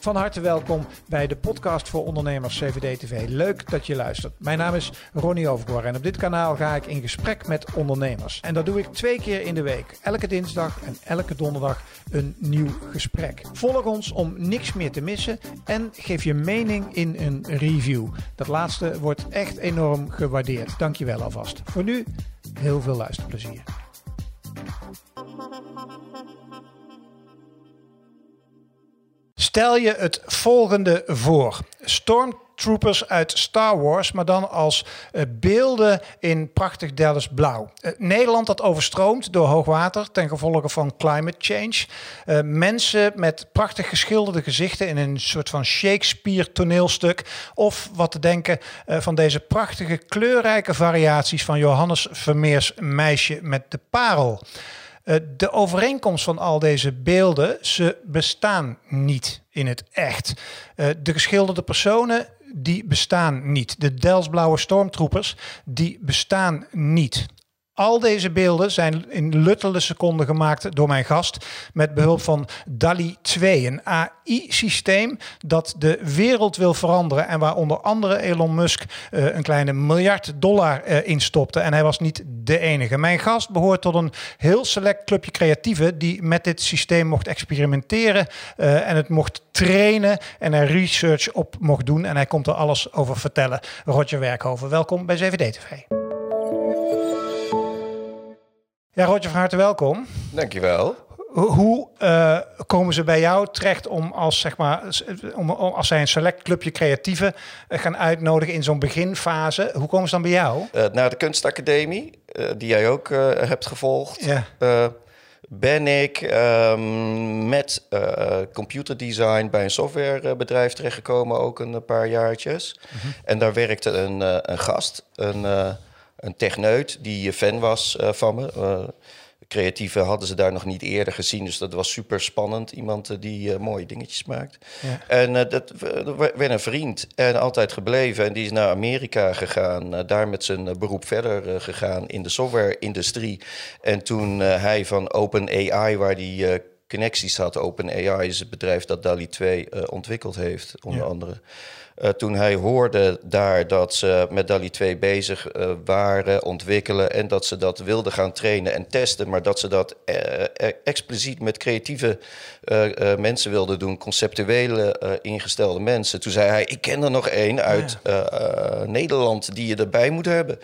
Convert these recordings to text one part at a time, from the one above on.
Van harte welkom bij de podcast voor ondernemers CVD TV. Leuk dat je luistert. Mijn naam is Ronnie Overgoor en op dit kanaal ga ik in gesprek met ondernemers. En dat doe ik twee keer in de week. Elke dinsdag en elke donderdag een nieuw gesprek. Volg ons om niks meer te missen en geef je mening in een review. Dat laatste wordt echt enorm gewaardeerd. Dankjewel alvast. Voor nu heel veel luisterplezier. Stel je het volgende voor. Stormtroopers uit Star Wars, maar dan als uh, beelden in prachtig Dallas blauw. Uh, Nederland dat overstroomt door hoogwater ten gevolge van climate change. Uh, mensen met prachtig geschilderde gezichten in een soort van Shakespeare toneelstuk. Of wat te denken van deze prachtige kleurrijke variaties van Johannes Vermeers Meisje met de Parel. De overeenkomst van al deze beelden, ze bestaan niet in het echt. De geschilderde personen, die bestaan niet. De Delsblauwe stormtroepers, die bestaan niet. Al deze beelden zijn in luttele seconden gemaakt door mijn gast met behulp van DALI 2, een AI-systeem dat de wereld wil veranderen en waar onder andere Elon Musk uh, een kleine miljard dollar uh, in stopte. En hij was niet de enige. Mijn gast behoort tot een heel select clubje creatieven die met dit systeem mocht experimenteren uh, en het mocht trainen en er research op mocht doen. En hij komt er alles over vertellen. Roger Werkhoven, welkom bij CVD-TV. Ja, Roger, van harte welkom. Dankjewel. Hoe uh, komen ze bij jou terecht om als, zeg maar, om, als zij een select clubje creatieven uh, gaan uitnodigen in zo'n beginfase? Hoe komen ze dan bij jou? Uh, naar de kunstacademie, die jij ook hebt gevolgd. Ja. ben ik um, met computerdesign bij een softwarebedrijf terechtgekomen, ook een paar jaartjes. -hmm. En daar werkte een, een gast, een een techneut die fan was uh, van me. Uh, creatieve hadden ze daar nog niet eerder gezien, dus dat was super spannend. Iemand die mooie dingetjes maakt. Ja. En dat werd een vriend en altijd gebleven. En die is naar Amerika gegaan, daar met zijn beroep verder gegaan in de software-industrie. En toen hij van OpenAI, waar die connecties had, OpenAI is het bedrijf dat DALI 2 ontwikkeld heeft, onder ja. andere. Uh, toen hij hoorde daar dat ze met DALI 2 bezig uh, waren, ontwikkelen en dat ze dat wilden gaan trainen en testen, maar dat ze dat uh, expliciet met creatieve mensen wilden doen, conceptuele ingestelde mensen. Toen zei hij: Ik ken er nog één uit. Nederland die je erbij moet hebben.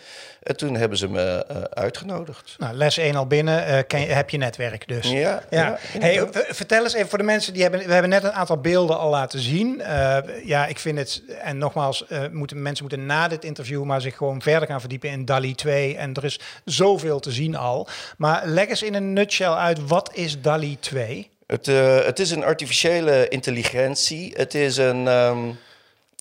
En toen hebben ze me uh, uitgenodigd. Nou, les 1 al binnen, uh, ken je, heb je netwerk dus. Ja. ja. ja hey, vertel eens even voor de mensen die hebben... We hebben net een aantal beelden al laten zien. Uh, ja, ik vind het... En nogmaals, moeten, mensen moeten na dit interview maar zich gewoon verder gaan verdiepen in DALI 2. En er is zoveel te zien al. Maar leg eens in een nutshell uit, wat is DALI 2? Het, het is een artificiële intelligentie. Het is een... Um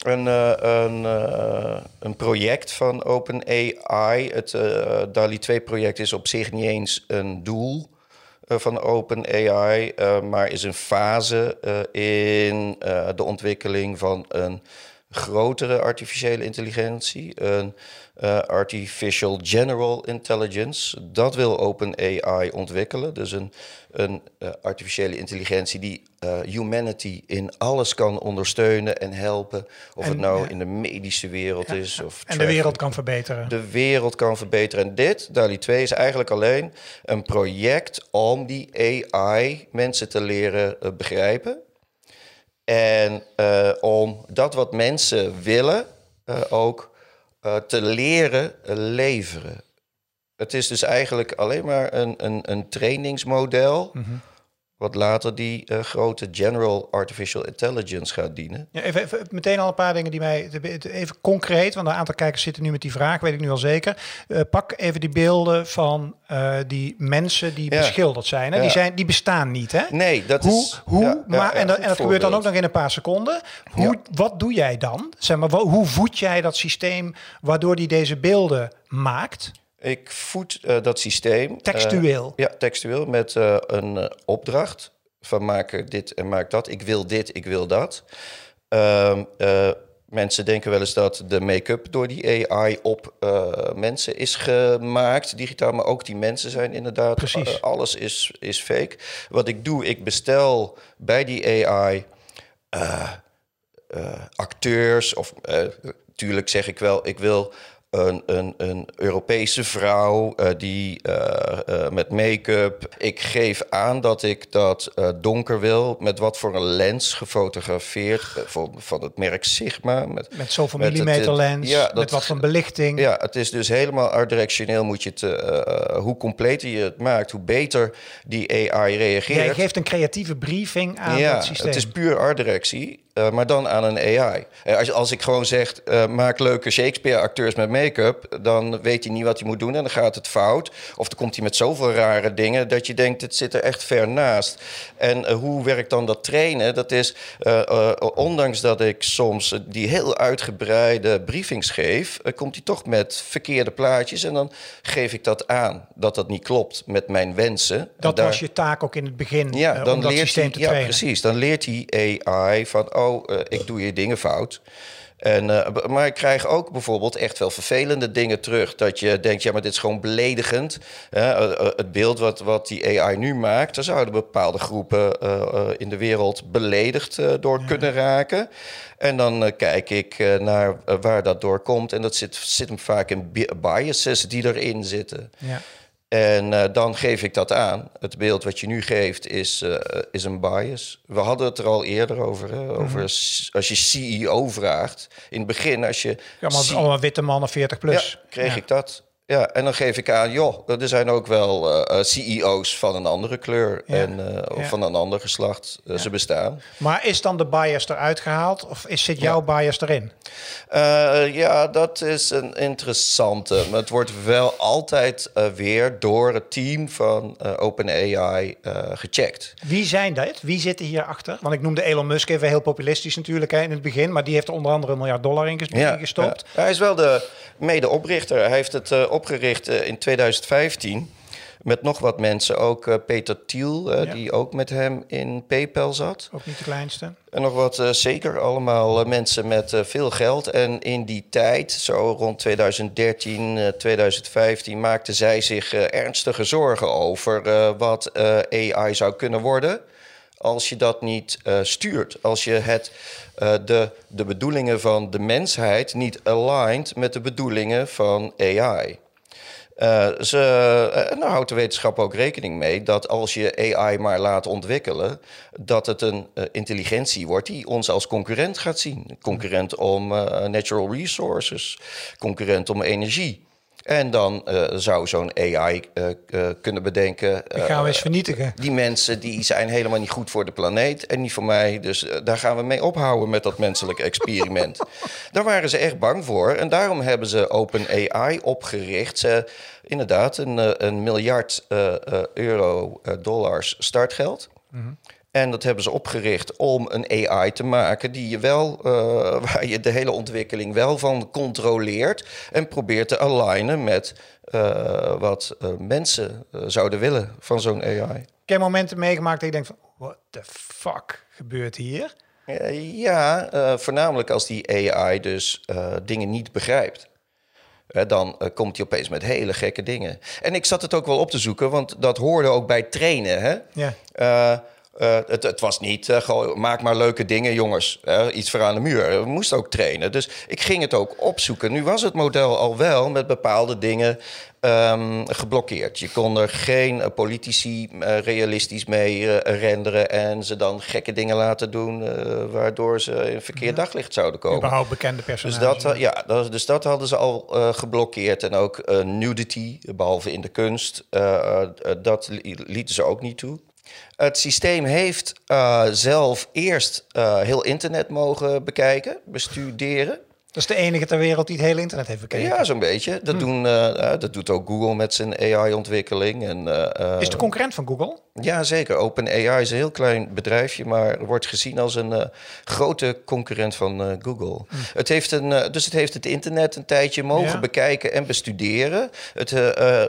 een, uh, een, uh, een project van OpenAI. Het uh, DALI 2-project is op zich niet eens een doel van OpenAI, maar is een fase in de ontwikkeling van een grotere artificiële intelligentie, een uh, artificial general intelligence. Dat wil OpenAI ontwikkelen. Dus een, een uh, artificiële intelligentie die uh, humanity in alles kan ondersteunen en helpen. Of en, het nou in de medische wereld ja, is. Of en traffic. de wereld kan verbeteren. De wereld kan verbeteren. En dit, DALI 2, is eigenlijk alleen een project om die AI mensen te leren begrijpen. En om dat wat mensen willen ook uh, te leren leveren. Het is dus eigenlijk alleen maar een, een, een trainingsmodel. -hmm. Wat later die uh, grote General Artificial Intelligence gaat dienen. Ja, even, even, meteen al een paar dingen die mij. Even concreet, want een aantal kijkers zitten nu met die vraag, weet ik nu al zeker. Uh, pak even die beelden van uh, die mensen die ja. beschilderd zijn, hè? Ja. Die zijn. Die bestaan niet, hè? Nee, dat hoe, is. Hoe, maar, en dat, en dat gebeurt dan ook nog in een paar seconden. Hoe, Wat doe jij dan? Zeg maar, hoe voed jij dat systeem waardoor die deze beelden maakt? Ik voed uh, dat systeem. Textueel? Uh, ja, textueel met uh, een opdracht van maak dit en maak dat. Ik wil dit, ik wil dat. Ehm, Mensen denken wel eens dat de make-up door die AI op mensen is gemaakt, digitaal, maar ook die mensen zijn inderdaad. Precies. alles is, is fake. Wat ik doe, ik bestel bij die AI acteurs of natuurlijk zeg ik wel, ik wil een, een, een Europese vrouw uh, die uh, uh, met make-up. Ik geef aan dat ik dat donker wil. Met wat voor een lens gefotografeerd. Voor, van het merk Sigma. Met, met zoveel millimeter lens. Ja, met wat voor belichting. Ja, het is dus helemaal art-directioneel. Moet je het, hoe completer je het maakt, hoe beter die AI reageert. Jij geeft een creatieve briefing aan ja, het systeem. Het is puur art-directie. Uh, maar dan aan een AI. Uh, als, als ik gewoon zeg, uh, maak leuke Shakespeare-acteurs met make-up... dan weet hij niet wat hij moet doen en dan gaat het fout. Of dan komt hij met zoveel rare dingen dat je denkt, het zit er echt ver naast. En hoe werkt dan dat trainen? Dat is, ondanks dat ik soms die heel uitgebreide briefings geef... komt hij toch met verkeerde plaatjes en dan geef ik dat aan. Dat dat niet klopt met mijn wensen. Dat daar... was je taak ook in het begin, ja, dan om dat leert systeem hij, te trainen. Ja, precies. Dan leert hij AI van... Oh, uh, ik doe je dingen fout. En, uh, maar ik krijg ook bijvoorbeeld echt wel vervelende dingen terug. Dat je denkt, ja, maar dit is gewoon beledigend. Uh, het beeld wat, wat die AI nu maakt, daar zouden bepaalde groepen in de wereld beledigd door kunnen raken. En dan kijk ik naar waar dat door komt. En dat zit, zit hem vaak in biases die erin zitten. Ja. En uh, dan geef ik dat aan. Het beeld wat je nu geeft is, uh, is een bias. We hadden het er al eerder over. Hè? over mm -hmm. Als je CEO vraagt. In het begin, als je. Ja, maar allemaal witte mannen 40 plus. Ja, kreeg ja. ik dat. Ja, en dan geef ik aan, joh, er zijn ook wel uh, CEO's van een andere kleur ja. en uh, ja. van een ander geslacht. Uh, ze bestaan. Maar is dan de bias eruit gehaald of is, zit jouw bias erin? ja, dat is een interessante. Maar het wordt wel altijd weer door het team van OpenAI gecheckt. Wie zijn dat? Wie zitten hierachter? Want ik noemde Elon Musk even heel populistisch natuurlijk hè, in het begin. Maar die heeft er onder andere een miljard dollar in gestopt. Hij is wel de medeoprichter. Hij heeft het opgericht in 2015 met nog wat mensen. Ook uh, Peter Thiel, uh, ja. die ook met hem in PayPal zat. Ook niet de kleinste. En nog wat, uh, zeker allemaal mensen met veel geld. En in die tijd, zo rond 2013, 2015, maakten zij zich ernstige zorgen over wat AI zou kunnen worden. Als je dat niet stuurt, als je het de, de bedoelingen van de mensheid niet aligned met de bedoelingen van AI. Uh, ze, uh, nou houdt de wetenschap ook rekening mee dat als je AI maar laat ontwikkelen, dat het een uh, intelligentie wordt die ons als concurrent gaat zien. Concurrent om natural resources, concurrent om energie. En dan uh, zou zo'n AI uh, uh, kunnen bedenken. Die gaan we eens vernietigen. Die mensen die zijn helemaal niet goed voor de planeet en niet voor mij. Dus daar gaan we mee ophouden met dat menselijk experiment. daar waren ze echt bang voor. En daarom hebben ze OpenAI opgericht. Ze, inderdaad, een, een miljard euro dollars startgeld. Mm -hmm. En dat hebben ze opgericht om een AI te maken die je wel, uh, waar je de hele ontwikkeling wel van controleert en probeert te alignen met uh, wat uh, mensen zouden willen van zo'n AI. Ik heb momenten meegemaakt dat je denkt van, what the fuck gebeurt hier? ja, voornamelijk als die AI dus dingen niet begrijpt. dan komt hij opeens met hele gekke dingen. En ik zat het ook wel op te zoeken, want dat hoorde ook bij trainen. Hè? Ja. Uh, uh, het, het, was niet, uh, gewoon, maak maar leuke dingen, jongens. Uh, iets voor aan de muur. We moesten ook trainen. Dus ik ging het ook opzoeken. Nu was het model al wel met bepaalde dingen um, geblokkeerd. Je kon er geen politici realistisch mee renderen... en ze dan gekke dingen laten doen... waardoor ze in verkeerd ja. daglicht zouden komen. Überhaupt bekende personages. Dus dat, ja, dat, dus dat hadden ze al geblokkeerd. En ook nudity, behalve in de kunst. dat lieten ze ook niet toe. Het systeem heeft uh, zelf eerst uh, heel internet mogen bekijken, bestuderen. Dat is de enige ter wereld die het hele internet heeft bekeken. Ja, zo'n beetje. Dat, hm. doen, uh, dat doet ook Google met zijn AI-ontwikkeling. En, is de concurrent van Google? Ja, zeker. OpenAI is een heel klein bedrijfje, maar wordt gezien als een grote concurrent van Google. Hm. Het heeft een, dus het heeft het internet een tijdje mogen ja. bekijken en bestuderen. Het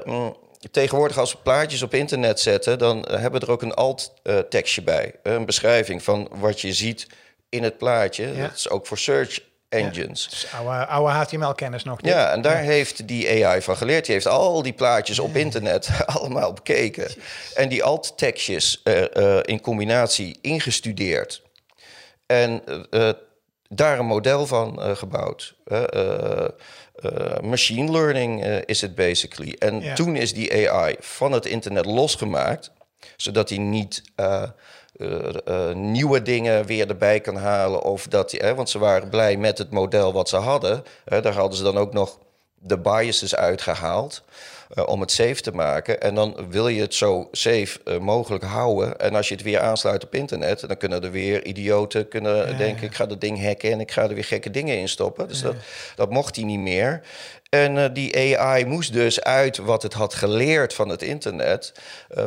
mm, tegenwoordig als we plaatjes op internet zetten, dan hebben we er ook een alt-tekstje bij. Een beschrijving van wat je ziet in het plaatje. Ja. Dat is ook voor search engines. Ja, dus oude, oude HTML-kennis nog. Ja, en daar heeft die AI van geleerd. Die heeft al die plaatjes op internet allemaal bekeken. En die alt-tekstjes uh, in combinatie ingestudeerd. En uh, daar een model van gebouwd. Machine learning is het basically. En toen is die AI van het internet losgemaakt, zodat hij niet uh, uh, nieuwe dingen weer erbij kan halen. Of dat, hè, want ze waren blij met het model wat ze hadden. daar hadden ze dan ook nog de biases uitgehaald. Uh, om het safe te maken. En dan wil je het zo safe mogelijk houden. En als je het weer aansluit op internet, dan kunnen er weer idioten kunnen denken: ik ga dat ding hacken en ik ga er weer gekke dingen in stoppen. Dus dat, dat mocht hij niet meer. En die AI moest dus uit wat het had geleerd van het internet,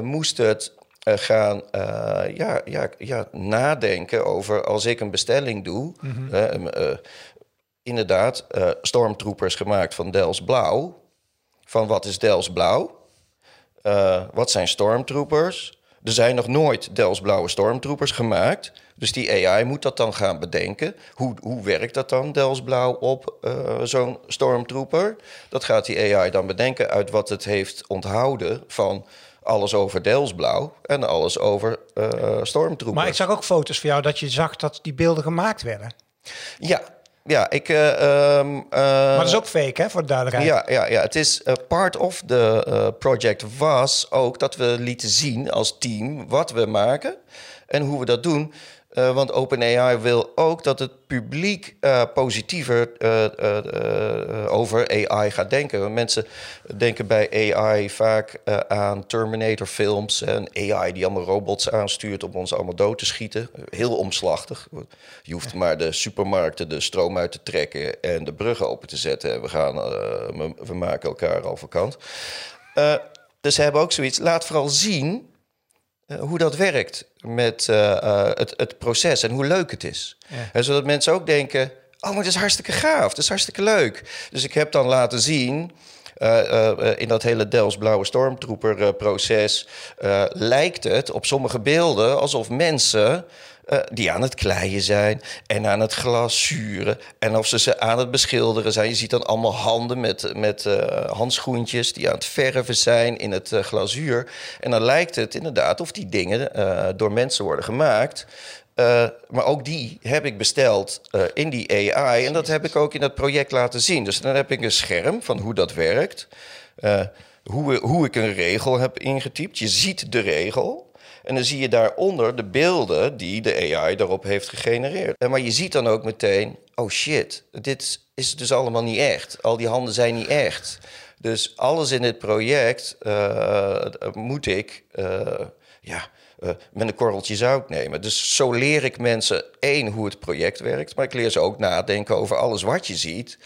moest het uh, gaan uh, ja, ja, ja, nadenken over als ik een bestelling doe. Mm -hmm. inderdaad, stormtroopers gemaakt van Dels Blauw. Van wat is Dels Blauw? wat zijn stormtroopers? Er zijn nog nooit Dels Blauwe stormtroopers gemaakt. Dus die AI moet dat dan gaan bedenken. Hoe, hoe werkt dat dan, Dels Blauw, op zo'n stormtrooper? Dat gaat die AI dan bedenken uit wat het heeft onthouden van alles over Delsblauw en alles over uh, stormtroepen. Maar ik zag ook foto's van jou dat je zag dat die beelden gemaakt werden. Ja, ja, ik. Uh, um, maar dat is ook fake, hè, voor de duidelijkheid. Ja, ja, ja. Het is uh, part of the project was ook dat we lieten zien als team wat we maken en hoe we dat doen. Uh, want OpenAI wil ook dat het publiek uh, positiever uh, over AI gaat denken. Mensen denken bij AI vaak aan Terminator-films en AI die allemaal robots aanstuurt om ons allemaal dood te schieten. Heel omslachtig. Je hoeft maar de supermarkten de stroom uit te trekken en de bruggen open te zetten. En we, gaan, we maken elkaar al vakant. dus ze hebben ook zoiets. Laat vooral zien eh, hoe dat werkt met uh, uh, het, het, proces en hoe leuk het is. Ja. En zodat mensen ook denken: oh, maar dat is hartstikke gaaf, dat is hartstikke leuk. Dus ik heb dan laten zien. in dat hele Dels Blauwe Stormtrooper proces lijkt het op sommige beelden alsof mensen uh, die aan het kleien zijn en aan het glazuren. En of ze ze aan het beschilderen zijn. Je ziet dan allemaal handen met, met uh, handschoentjes die aan het verven zijn in het uh, glazuur. En dan lijkt het inderdaad of die dingen door mensen worden gemaakt. maar ook die heb ik besteld in die AI. En dat heb ik ook in het project laten zien. Dus dan heb ik een scherm van hoe dat werkt. hoe, hoe ik een regel heb ingetypt. Je ziet de regel. En dan zie je daaronder de beelden die de AI daarop heeft gegenereerd. En maar je ziet dan ook meteen, oh shit, dit is dus allemaal niet echt. Al die handen zijn niet echt. Dus alles in dit project uh, moet ik uh, ja, uh, met een korreltje zout nemen. Dus zo leer ik mensen één hoe het project werkt, maar ik leer ze ook nadenken over alles wat je ziet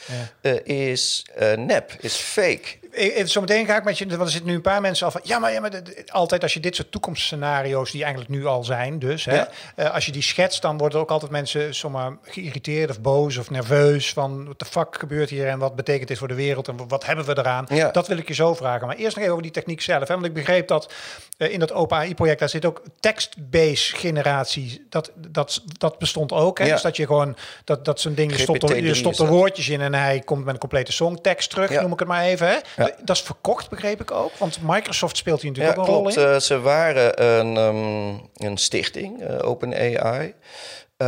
ja. is nep, is fake even zo meteen ga ik met je, want er zitten nu een paar mensen al van, ja, maar, ja, maar altijd als je dit soort toekomstscenario's, die eigenlijk nu al zijn, dus, hè, uh, als je die schetst, dan worden ook altijd mensen zomaar geïrriteerd of boos of nerveus van, wat de fuck gebeurt hier en wat betekent dit voor de wereld en wat hebben we eraan? Ja. Dat wil ik je zo vragen. Maar eerst nog even over die techniek zelf, hè, want ik begreep dat uh, in dat OpenAI-project, daar zit ook text-based generatie, dat, dat, dat bestond ook, hè? Ja. dus dat je gewoon, dat, dat zo'n ding, je stopt, er, je stopt er woordjes in en hij komt met een complete songtekst terug, noem ik het maar even, hè? Dat is verkocht, begreep ik ook. Want Microsoft speelt hier natuurlijk ook een rol in. Uh, ze waren een, um, een stichting, uh, OpenAI. Uh,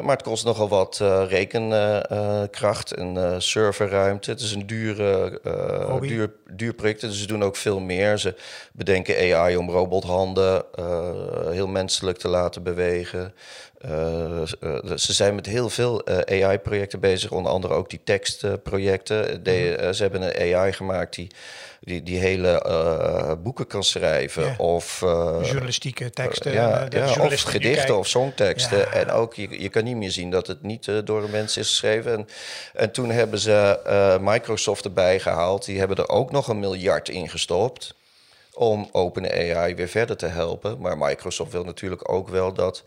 maar het kost nogal wat rekenkracht en serverruimte. Het is een dure, duur, duur project, dus ze doen ook veel meer. Ze bedenken AI om robothanden heel menselijk te laten bewegen. Ze zijn met heel veel AI-projecten bezig, onder andere ook die tekstprojecten. Mhm. ze hebben een AI gemaakt die die, die hele uh, boeken kan schrijven. Ja. Of uh, journalistieke teksten. ja, ja of gedichten of songteksten. Ja. En ook, je, je kan niet meer zien dat het niet door mensen is geschreven. En, en toen hebben ze Microsoft erbij gehaald. Die hebben er ook nog een miljard in gestopt. Om OpenAI weer verder te helpen. Maar Microsoft wil natuurlijk ook wel dat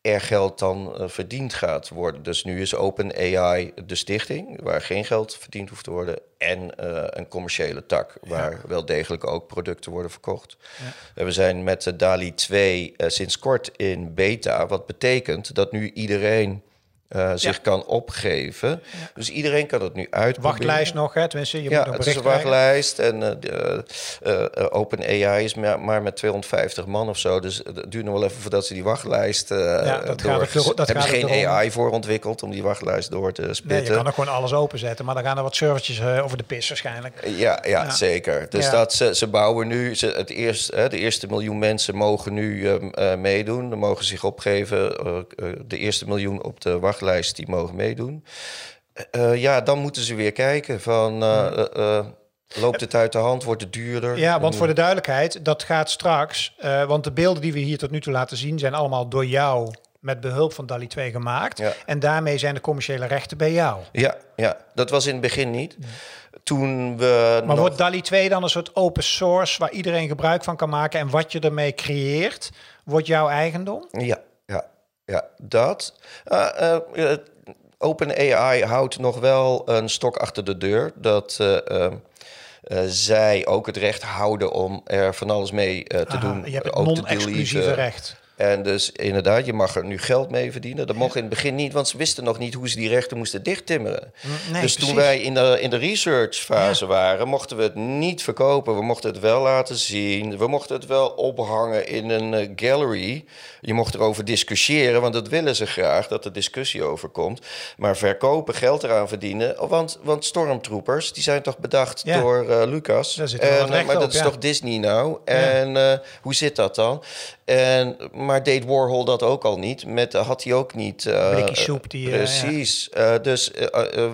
er geld dan uh, verdiend gaat worden. Dus nu is OpenAI de stichting waar geen geld verdiend hoeft te worden. En uh, een commerciële tak waar ja. wel degelijk ook producten worden verkocht. Ja. we zijn met de DALI 2 uh, sinds kort in beta. Wat betekent dat nu iedereen uh, zich kan opgeven. Dus iedereen kan het nu uitproberen. Wachtlijst nog, hè? Tenminste, je ja, moet het is een wachtlijst. En uh, Open AI is maar, maar, met 250 man of zo. Dus het duurt nog wel even voordat ze die wachtlijst ja, dat door... Gaat dat hebben ze geen AI voor ontwikkeld om die wachtlijst door te spitten. Nee, je kan er gewoon alles openzetten. Maar dan gaan er wat servertjes over de pis waarschijnlijk. Ja, ja, zeker. Dus dat ze, ze bouwen nu... Ze, het eerst, de eerste miljoen mensen mogen nu ehm, meedoen. Dan mogen zich opgeven. de eerste miljoen op de wachtlijst lijst die mogen meedoen. Uh, ja, dan moeten ze weer kijken van... Uh, loopt het uit de hand? Wordt het duurder? Ja, want voor de duidelijkheid, dat gaat straks... want de beelden die we hier tot nu toe laten zien... zijn allemaal door jou met behulp van DALI 2 gemaakt. Ja. En daarmee zijn de commerciële rechten bij jou. Ja, ja, dat was in het begin niet. Toen we maar wordt DALI 2 dan een soort open source... waar iedereen gebruik van kan maken... en wat je ermee creëert, wordt jouw eigendom? Ja, ja, dat. Uh, uh, OpenAI houdt nog wel een stok achter de deur. Dat uh, zij ook het recht houden om er van alles mee te doen. Je hebt het non-exclusieve recht. En dus inderdaad, je mag er nu geld mee verdienen. Dat mocht in het begin niet, want ze wisten nog niet hoe ze die rechten moesten dichttimmeren. Nee, dus toen wij in de, in de researchfase waren, mochten we het niet verkopen. We mochten het wel laten zien. We mochten het wel ophangen in een uh, gallery. Je mocht erover discussiëren, want dat willen ze graag, dat er discussie over komt. Maar verkopen, geld eraan verdienen. Want, want Stormtroopers, die zijn toch bedacht door uh, Lucas. En, maar dat is toch Disney nou? En hoe zit dat dan? En, maar deed Warhol dat ook al niet? Met, had hij ook niet... Uh, soep die... precies. Uh, dus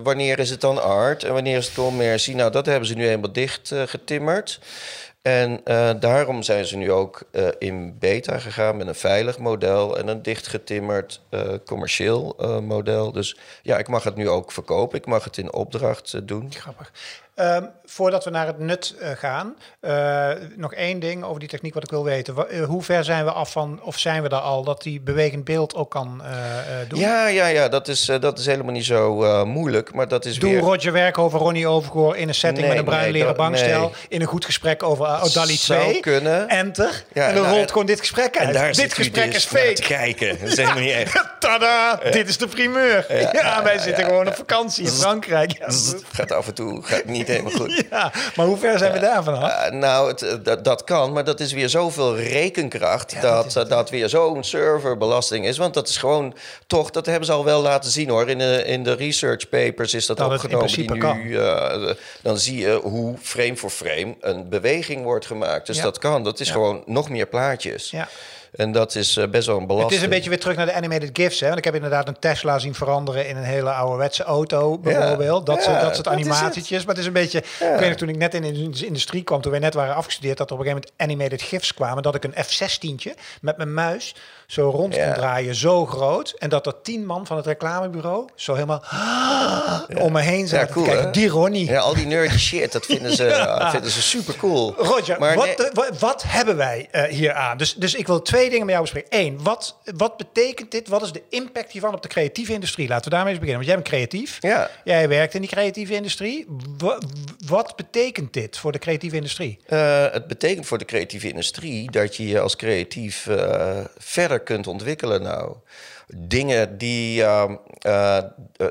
wanneer is het dan art en wanneer is het commercie? Nou, dat hebben ze nu helemaal dicht getimmerd. En daarom zijn ze nu ook in beta gegaan met een veilig model en een dichtgetimmerd commercieel model. Dus ja, ik mag het nu ook verkopen. Ik mag het in opdracht doen. Grappig. Um, voordat we naar het nut gaan, nog één ding over die techniek wat ik wil weten. Hoe ver zijn we af van, of zijn we daar al, dat die bewegend beeld ook kan doen? Ja, ja, ja, dat is, dat is helemaal niet zo moeilijk, maar dat is Doe weer... Roger werk over Ronnie Overgoor in een setting nee, met een bruin nee, leren bankstel, nee. in een goed gesprek over oh, DALI 2. kunnen. Enter. Ja, en dan rolt gewoon dit gesprek uit. En daar dit gesprek dus is fake. kijken, dat is helemaal niet echt. Tada, dit is de primeur. Ja, wij zitten gewoon op vakantie in Frankrijk. gaat af en toe, gaat niet helemaal goed. Ja, maar hoe ver zijn we daar vanaf? Uh, nou, het, eh, dat, dat kan, maar dat is weer zoveel rekenkracht... dat dat, dat weer zo'n serverbelasting is. Want dat is gewoon toch, dat hebben ze al wel laten zien hoor. In de, in de research papers is dat, dat opgenomen. Die nu, uh, dan zie je hoe frame voor frame een beweging wordt gemaakt. Dus dat kan. Dat is gewoon nog meer plaatjes. Ja. En dat is uh, best wel een belasting. Het is een beetje weer terug naar de animated GIFs. Hè? Want ik heb inderdaad een Tesla zien veranderen in een hele ouderwetse auto, bijvoorbeeld. Dat, ja, dat soort animatietjes. Maar het is een beetje... Ik weet nog, toen ik net in de industrie kwam, toen wij net waren afgestudeerd... dat er op een gegeven moment animated GIFs kwamen. Dat ik een F-16'tje met mijn muis zo rond kon draaien, zo groot. En dat er tien man van het reclamebureau zo helemaal om me heen zaten cool, kijken. Die Ronnie. Ja, al die nerdy shit, dat vinden ze, vinden ze super cool. Roger, maar wat, wat, wat, hebben wij uh, hier aan? Dus, dus ik wil twee dingen met jou bespreken. Eén, wat, wat betekent dit? Wat is de impact hiervan op de creatieve industrie? Laten we daarmee eens beginnen. Want jij bent creatief. Ja. Jij werkt in die creatieve industrie. Wat, wat betekent dit voor de creatieve industrie? Uh, het betekent voor de creatieve industrie dat je je als creatief uh, verder kunt ontwikkelen nou. Dingen die, uh, uh,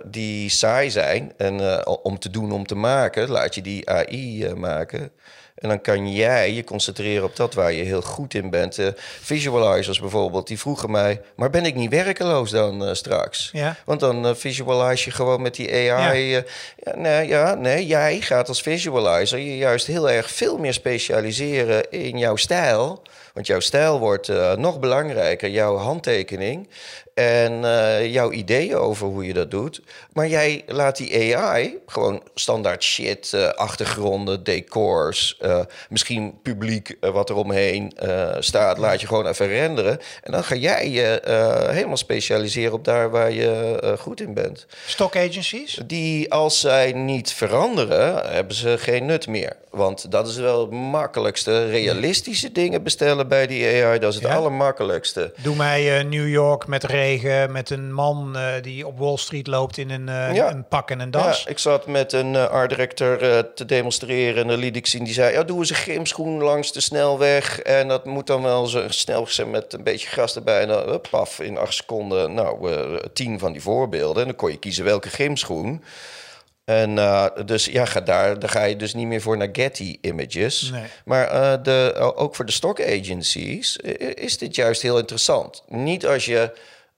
die saai zijn en uh, om te doen, om te maken, laat je die AI maken. En dan kan jij je concentreren op dat waar je heel goed in bent. Uh, visualizers bijvoorbeeld, die vroegen mij... maar ben ik niet werkeloos dan uh, straks? Ja. Want dan uh, visualize je gewoon met die AI. Ja. ja. nee, ja, nee, jij gaat als visualizer je juist heel erg veel meer specialiseren in jouw stijl... Want jouw stijl wordt uh, nog belangrijker, jouw handtekening en uh, jouw ideeën over hoe je dat doet. Maar jij laat die AI gewoon standaard shit, uh, achtergronden, decors, uh, misschien publiek wat er omheen staat, laat je gewoon even renderen. En dan ga jij je helemaal specialiseren op daar waar je goed in bent. Stock agencies? Die, als zij niet veranderen, hebben ze geen nut meer. Want dat is wel het makkelijkste. Realistische dingen bestellen bij die AI, dat is het ja. allermakkelijkste. Doe mij New York met regen met een man die op Wall Street loopt in een, ja. een pak en een das. Ja, ik zat met een art director te demonstreren en dan liet ik zien. Die zei, ja, doen we een grimschoen langs de snelweg. En dat moet dan wel zo snel met een beetje gras erbij. En dan, paf, in acht seconden, nou, uh, tien van die voorbeelden. En dan kon je kiezen welke grimschoen. En uh, dus ja, ga daar, daar ga je dus niet meer voor naar Getty images. Nee. Maar uh, de, ook voor de stock agencies is dit juist heel interessant. Niet als je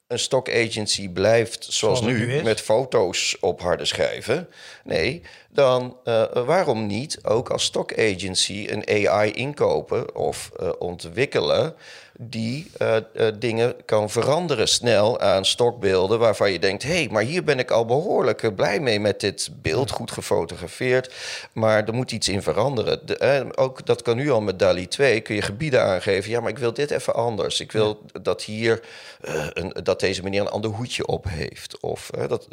een stock agency blijft zoals, nu, met foto's op harde schijven. Nee, dan uh, waarom niet ook als stock agency een AI inkopen of uh, ontwikkelen die uh, uh, dingen kan veranderen snel aan stokbeelden waarvan je denkt: hé, hey, maar hier ben ik al behoorlijk eh, blij mee met dit beeld, goed gefotografeerd, maar er moet iets in veranderen. De, eh, ook dat kan nu al met DALI 2, kun je gebieden aangeven. Ja, maar ik wil dit even anders. Ik wil dat hier uh, een, dat deze meneer een ander hoedje op heeft. Of, dat,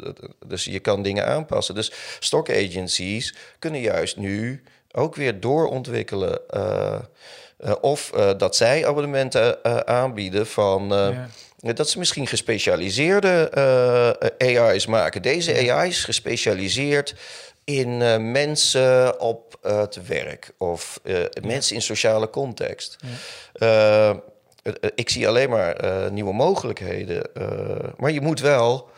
dus je kan dingen aanpassen. Dus stock agencies kunnen juist nu ook weer doorontwikkelen. Uh, of uh, dat zij abonnementen uh, aanbieden van. Ja. Dat ze misschien gespecialiseerde AI's maken. Deze AI is gespecialiseerd in mensen op het werk of mensen in sociale context. Ja. ik zie alleen maar nieuwe mogelijkheden. maar je moet wel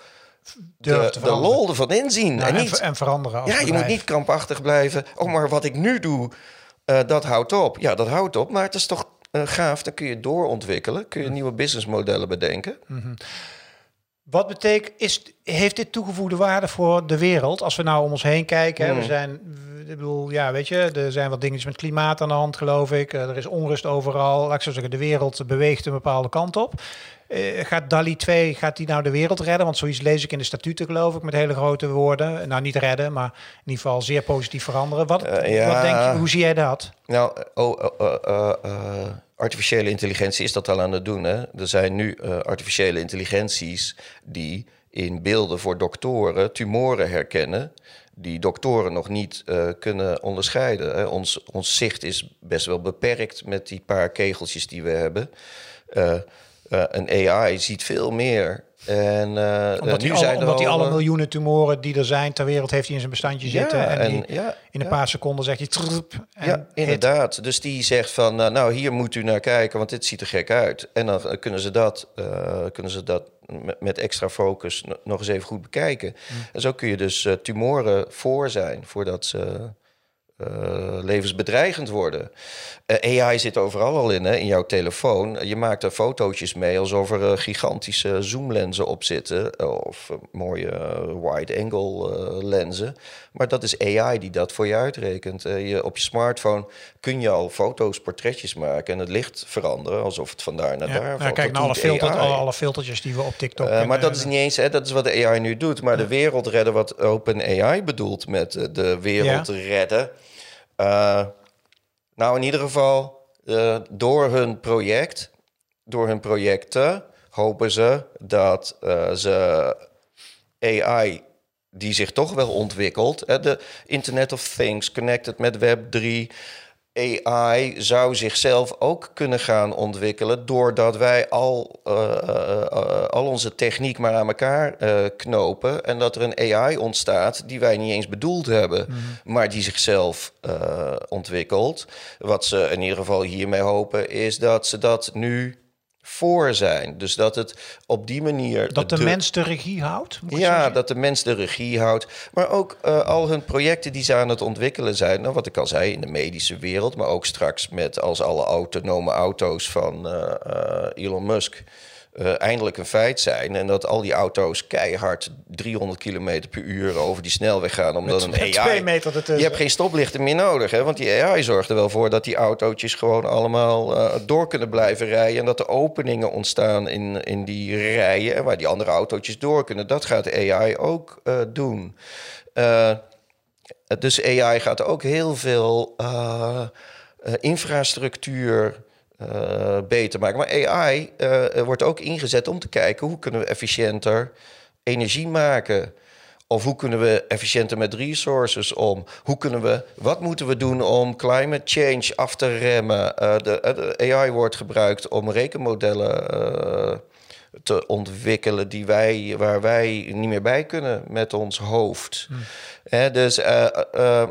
de, de lol ervan inzien. Nou, en, niet, en, veranderen. ja, je moet niet krampachtig blijven. Oh, maar wat ik nu doe, uh, dat houdt op. Ja, dat houdt op, maar het is toch uh, gaaf. Dan kun je doorontwikkelen, kun je nieuwe businessmodellen bedenken. Mm -hmm. Wat betekent, is, heeft dit toegevoegde waarde voor de wereld? Als we nou om ons heen kijken, mm. we zijn, ik bedoel, ja, weet je, er zijn wat dingetjes met klimaat aan de hand, geloof ik. Er is onrust overal. Laat ik zo zeggen, de wereld beweegt een bepaalde kant op. Uh, gaat DALI 2, gaat die nou de wereld redden? Want zoiets lees ik in de statuten, geloof ik, met hele grote woorden. Nou, niet redden, maar in ieder geval zeer positief veranderen. Wat, uh, ja. wat denk je, hoe zie jij dat? Nou, oh, uh, artificiële intelligentie is dat al aan het doen. Hè? Er zijn nu artificiële intelligenties die in beelden voor doktoren tumoren herkennen die doktoren nog niet uh, kunnen onderscheiden. Hè. Ons, ons zicht is best wel beperkt met die paar kegeltjes die we hebben. Uh, uh, een AI ziet veel meer. En, uh, omdat nu hij, omdat hij alle miljoenen tumoren die er zijn ter wereld heeft hij in zijn bestandje zitten. En, en ja, in een paar seconden zegt hij... Trup, ja, inderdaad. Dus die zegt van, nou hier moet u naar kijken, want dit ziet er gek uit. En dan kunnen ze dat, kunnen ze dat met, extra focus nog eens even goed bekijken. Mm. En zo kun je dus tumoren voor zijn, voordat ze uh, levensbedreigend worden. Uh, AI zit overal al in, hè, in jouw telefoon. Je maakt er fotootjes mee alsof er uh, gigantische zoomlenzen op zitten. Of mooie wide-angle lenzen. Maar dat is AI die dat voor je uitrekent. je, op je smartphone kun je al foto's, portretjes maken en het licht veranderen alsof het vandaar naar daar valt. kijk naar alle, filter, alle, alle, filtertjes die we op TikTok uh, Maar dat is niet eens, hè, dat is wat de AI nu doet. Maar de wereld redden, wat OpenAI bedoelt met de wereld redden. Uh, nou, in ieder geval, uh, door hun project, door hun projecten, hopen ze dat uh, ze AI die zich toch wel ontwikkelt, de Internet of Things, connected met Web 3, AI zou zichzelf ook kunnen gaan ontwikkelen doordat wij al, uh, uh, al onze techniek maar aan elkaar knopen en dat er een AI ontstaat die wij niet eens bedoeld hebben, mm -hmm. maar die zichzelf ontwikkelt. Wat ze in ieder geval hiermee hopen is dat ze dat nu voor zijn. Dus dat het op die manier. Dat de, de mens de regie houdt? Ja, dat de mens de regie houdt. Maar ook uh, al hun projecten die ze aan het ontwikkelen zijn. Nou, wat ik al zei, in de medische wereld. Maar ook straks met als alle autonome auto's van uh, uh, Elon Musk uh, eindelijk een feit zijn. En dat al die auto's keihard 300 km per uur over die snelweg gaan. Omdat met, een AI. meter ertussen. Je hebt geen stoplichten meer nodig. Hè? Want die AI zorgt er wel voor dat die autootjes gewoon allemaal uh, door kunnen blijven rijden. En dat er openingen ontstaan in, in die rijen. Waar die andere autootjes door kunnen. Dat gaat de AI ook uh, doen. dus AI gaat ook heel veel infrastructuur uh, beter maken. Maar AI uh, wordt ook ingezet om te kijken hoe kunnen we efficiënter energie maken. Of hoe kunnen we efficiënter met resources om? Hoe kunnen we, wat moeten we doen om climate change af te remmen? Uh, de, de, AI wordt gebruikt om rekenmodellen te ontwikkelen die wij, waar wij niet meer bij kunnen met ons hoofd. Hmm. dus uh, uh,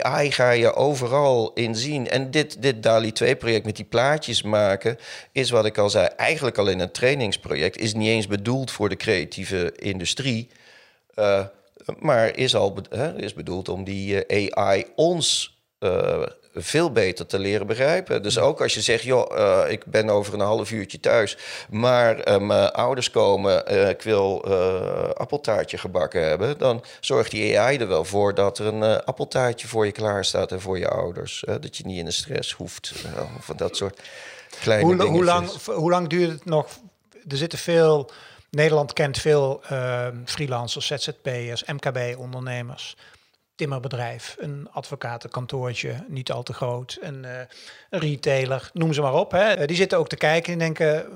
AI ga je overal in zien. En dit, dit DALI 2-project met die plaatjes maken, is wat ik al zei, eigenlijk al in een trainingsproject, is niet eens bedoeld voor de creatieve industrie. Uh, maar is al is bedoeld om die AI ons veel beter te leren begrijpen. Dus ook als je zegt, joh, uh, ik ben over een half uurtje thuis, maar uh, mijn ouders komen, uh, ik wil appeltaartje gebakken hebben, dan zorgt die AI er wel voor dat er een appeltaartje voor je klaar staat en voor je ouders. dat je niet in de stress hoeft van dat soort kleine hoe, dingen. Hoe lang, hoe lang duurt het nog? Er zitten veel... Nederland kent veel freelancers, ZZP'ers, MKB-ondernemers timmerbedrijf, een advocatenkantoortje, niet al te groot, een, uh, een retailer, noem ze maar op. Hè. Eh, die zitten ook te kijken en denken,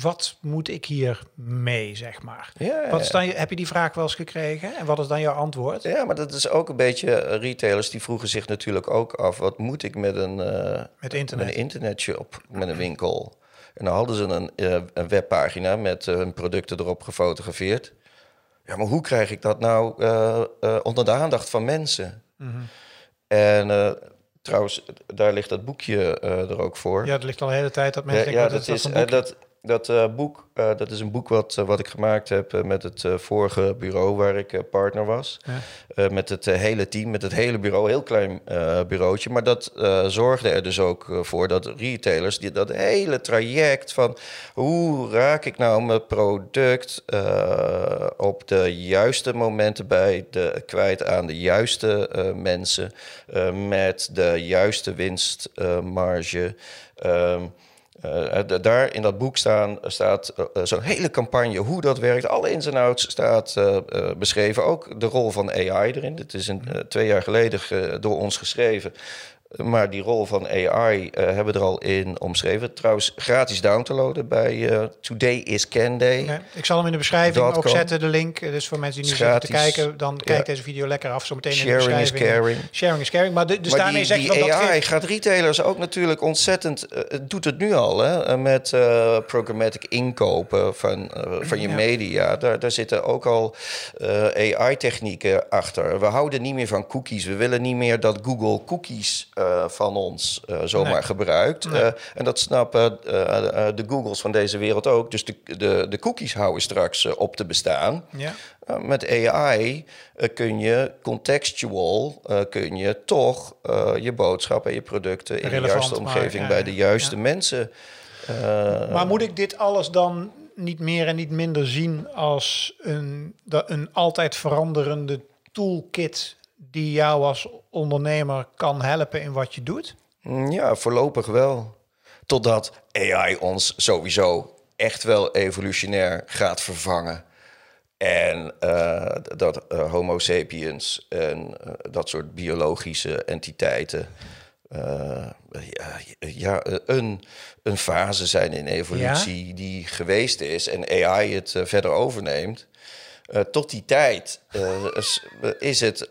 wat moet ik hier mee, zeg maar. Ja, wat is dan, heb je die vraag wel eens gekregen en wat is dan jouw antwoord? Ja, maar dat is ook een beetje, eh, retailers die vroegen zich natuurlijk ook af, wat moet ik met een, uh, met internet. met een internetshop, met een winkel? En dan hadden ze een, een webpagina met hun producten erop gefotografeerd. Ja, maar hoe krijg ik dat nou uh, uh, onder de aandacht van mensen? Mm -hmm. En uh, trouwens, daar ligt dat boekje er ook voor. Ja, dat ligt al de hele tijd dat mensen ja, denken, ja, dat, dat, is, dat, dat uh, boek, uh, dat is een boek wat, uh, wat ik gemaakt heb met het vorige bureau waar ik partner was. Ja. met het hele team, met het hele bureau, heel klein bureautje. Maar dat zorgde er dus ook voor dat retailers, die, dat hele traject van hoe raak ik nou mijn product op de juiste momenten bij de, kwijt aan de juiste mensen, met de juiste winstmarge. Um, uh, daar in dat boek staan, staat uh, zo'n hele campagne, hoe dat werkt. Alle ins en outs staat beschreven. Ook de rol van AI erin. Dit is een, twee jaar geleden door ons geschreven. Maar die rol van AI uh, hebben we er al in omschreven. Trouwens, gratis down te loaden bij uh, Today is Can Day. Ik zal hem in de beschrijving ook zetten, de link. Dus voor mensen die nu zitten te kijken, dan kijk deze video lekker af. Zometeen in de beschrijving. Sharing is caring. Sharing is caring. Maar, de, dus maar daarmee die, zeg die dat AI gaat retailers ook natuurlijk ontzettend... Uh, doet het nu al, hè? Met programmatic inkopen van, van je ja. media. Daar, daar zitten ook al AI-technieken achter. We houden niet meer van cookies. We willen niet meer dat Google cookies van ons uh, zomaar nee. gebruikt. Nee. Uh, en dat snappen de Googles van deze wereld ook. Dus de, de, de cookies houden straks op te bestaan. Ja. met AI kun je contextual, kun je toch je boodschap en je producten in de juiste omgeving maar, bij de juiste mensen. maar moet ik dit alles dan niet meer en niet minder zien als een, een altijd veranderende toolkit die jou als ondernemer kan helpen in wat je doet? Ja, voorlopig wel. Totdat AI ons sowieso echt wel evolutionair gaat vervangen. En uh, dat uh, Homo sapiens en uh, dat soort biologische entiteiten ja, ja, een, een fase zijn in evolutie ja? die geweest is en AI het verder overneemt. Tot die tijd is, is het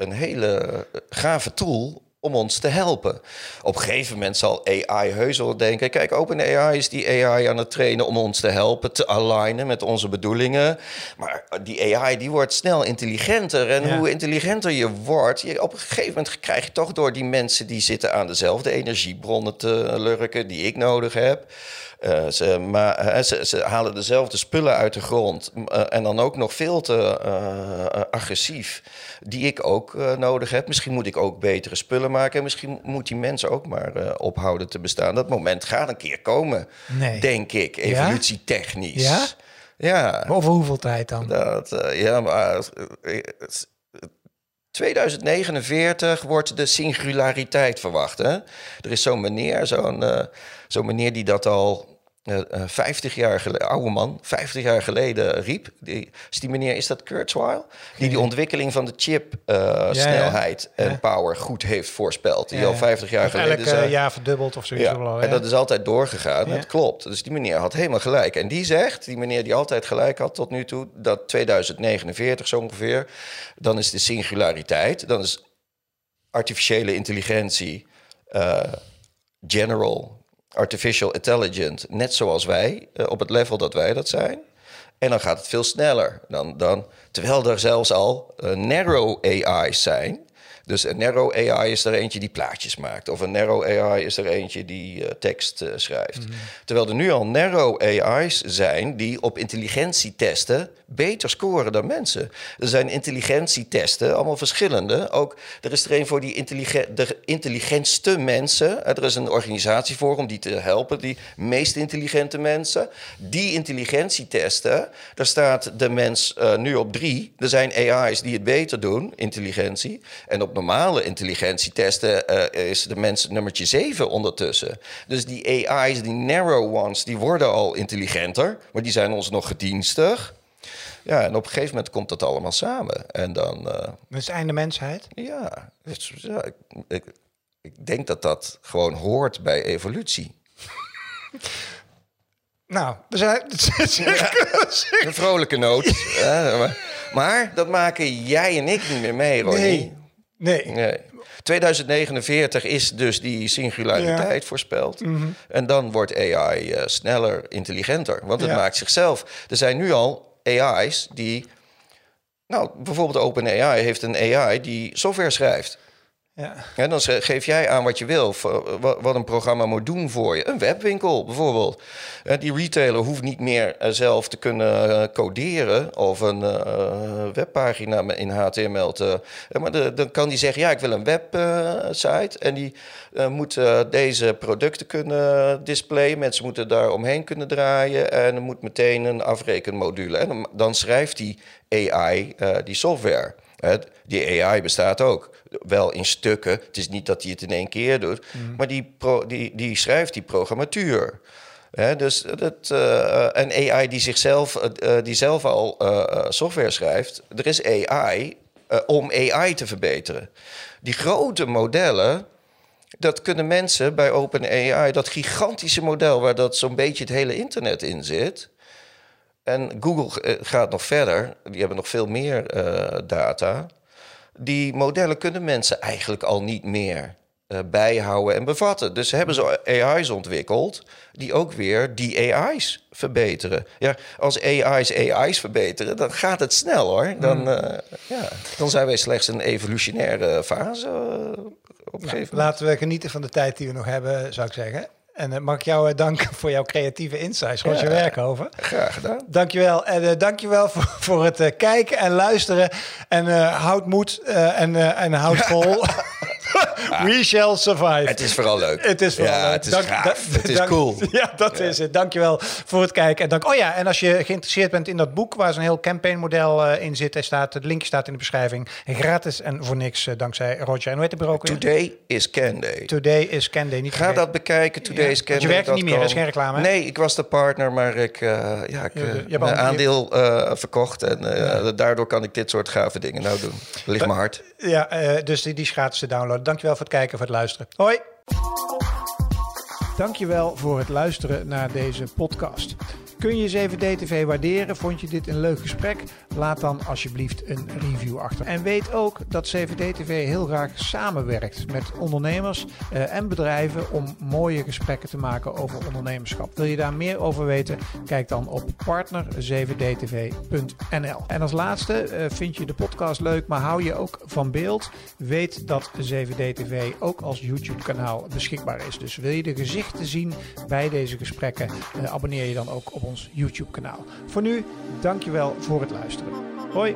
een hele gave tool om ons te helpen. Op een gegeven moment zal AI heus wel denken... kijk, OpenAI is die AI aan het trainen om ons te helpen... te alignen met onze bedoelingen. Maar die AI die wordt snel intelligenter. En ja. hoe intelligenter je wordt... Je, op een gegeven moment krijg je toch door die mensen... die zitten aan dezelfde energiebronnen te lurken die ik nodig heb... Uh, ze, maar, uh, ze, ze, halen dezelfde spullen uit de grond. Uh, en dan ook nog veel te agressief. Die ik ook nodig heb. Misschien moet ik ook betere spullen maken. En misschien moet die mensen ook maar ophouden te bestaan. Dat moment gaat een keer komen. Nee. Denk ik. Evolutietechnisch. Ja? Ja. Over hoeveel tijd dan? Dat, ja, maar. 2049 wordt de singulariteit verwacht. Hè? Er is zo'n meneer, zo'n uh, zo'n meneer die dat al uh, 50 jaar geleden, oude man, 50 jaar geleden riep. Die, is die meneer, is dat Kurzweil? Die die ontwikkeling van de chip uh, ja, snelheid ja. en power goed heeft voorspeld. Die al 50 jaar of geleden... Elk uh, jaar verdubbeld of zoiets. En dat is altijd doorgegaan. Het klopt. Dus die meneer had helemaal gelijk. En die zegt, die meneer die altijd gelijk had tot nu toe... dat 2049 zo ongeveer, dan is de singulariteit... dan is artificiële intelligentie... General artificial intelligent, net zoals wij, op het level dat wij dat zijn. En dan gaat het veel sneller. Dan, dan, terwijl er zelfs al narrow AI's zijn. Dus een narrow AI is er eentje die plaatjes maakt. Of een narrow AI is er eentje die uh, tekst uh, schrijft. Mm. Terwijl er nu al narrow AI's zijn die op intelligentietesten beter scoren dan mensen. Er zijn intelligentietesten, allemaal verschillende. Ook er is er een voor die intelligent, de intelligentste mensen. Er is een organisatie voor om die te helpen, die meest intelligente mensen. Die intelligentietesten, daar staat de mens uh, nu op drie. Er zijn AI's die het beter doen, intelligentie. En op normale intelligentietesten uh, is de mens nummertje 7 ondertussen. Dus die AI's, die narrow ones, die worden al intelligenter, maar die zijn ons nog gedienstig. Ja, en op een gegeven moment komt dat allemaal samen. En dan. Uh, dat is het einde mensheid? Ja, ja ik, ik, ik denk dat dat gewoon hoort bij evolutie. Nou, we zijn. Ja, een vrolijke noot. maar, maar, dat maken jij en ik niet meer mee, Ronnie. Nee. Nee. nee. 2049 is dus die singulariteit voorspeld. Mhm. En dan wordt AI uh, sneller, intelligenter. Want het maakt zichzelf. Er zijn nu al AI's die. Nou, bijvoorbeeld OpenAI heeft een AI die software schrijft. Ja. En dan geef jij aan wat je wil, wat een programma moet doen voor je. Een webwinkel bijvoorbeeld. Die retailer hoeft niet meer eh, zelf te kunnen eh, coderen of een uh, webpagina in HTML te. Maar dan kan die zeggen: Ja, ik wil een website. En die moet deze producten kunnen displayen. Mensen moeten daar omheen kunnen draaien. En er moet meteen een afrekenmodule. En dan schrijft die AI die software. Die AI bestaat ook wel in stukken. Het is niet dat hij het in één keer doet, mm. maar die, pro, die, die schrijft die programmatuur. dus dat, uh, een AI die zichzelf uh, die zelf al software schrijft. Er is AI om AI te verbeteren. Die grote modellen, dat kunnen mensen bij OpenAI, dat gigantische model waar dat zo'n beetje het hele internet in zit. En Google gaat nog verder, die hebben nog veel meer data die modellen kunnen mensen eigenlijk al niet meer uh, bijhouden en bevatten. Dus hebben ze AI's ontwikkeld die ook weer die AI's verbeteren. Ja, als AI's AI's verbeteren, dan gaat het snel hoor. Dan, uh, ja, dan zijn wij slechts een evolutionaire fase. Op nou, laten we genieten van de tijd die we nog hebben, zou ik zeggen. En uh, mag ik jou uh, danken voor jouw creatieve insights, zoals je werk over. Graag gedaan. Dankjewel. En uh, dankjewel voor, voor het kijken en luisteren. En houd moed en, en houd vol. We shall survive. Het is vooral leuk. Het is vooral ja, leuk. Het is gaaf. het is cool. Ja, dat is het. Dankjewel voor het kijken. En dank, oh ja, en als je geïnteresseerd bent in dat boek waar zo'n heel campaignmodel uh, in zit, er staat, de link staat in de beschrijving. Gratis en voor niks, uh, dankzij Roger. En hoe heet het bureau Today is Can Day. Today is Can Day. Niet Ga dat bekijken, Today ja, is Can Day. Je werkt niet meer, dat is geen reclame. Nee, ik was de partner, maar ik, uh, ja, ik je mijn aandeel verkocht. En daardoor kan ik dit soort gave dingen nou doen. Ligt me hard. Ja, dus die, die is gratis te downloaden. Dankjewel voor het kijken, voor het luisteren. Hoi! Dankjewel voor het luisteren naar deze podcast. Kun je 7D-TV waarderen? Vond je dit een leuk gesprek? Laat dan alsjeblieft een review achter. En weet ook dat 7D-TV heel graag samenwerkt met ondernemers uh, en bedrijven om mooie gesprekken te maken over ondernemerschap. Wil je daar meer over weten? Kijk dan op partner7dtv.nl. En als laatste, uh, vind je de podcast leuk, maar hou je ook van beeld? Weet dat 7D-TV ook als YouTube-kanaal beschikbaar is. Dus wil je de gezichten zien bij deze gesprekken? Uh, abonneer je dan ook op ons YouTube kanaal. Voor nu, dankjewel voor het luisteren. Hoi!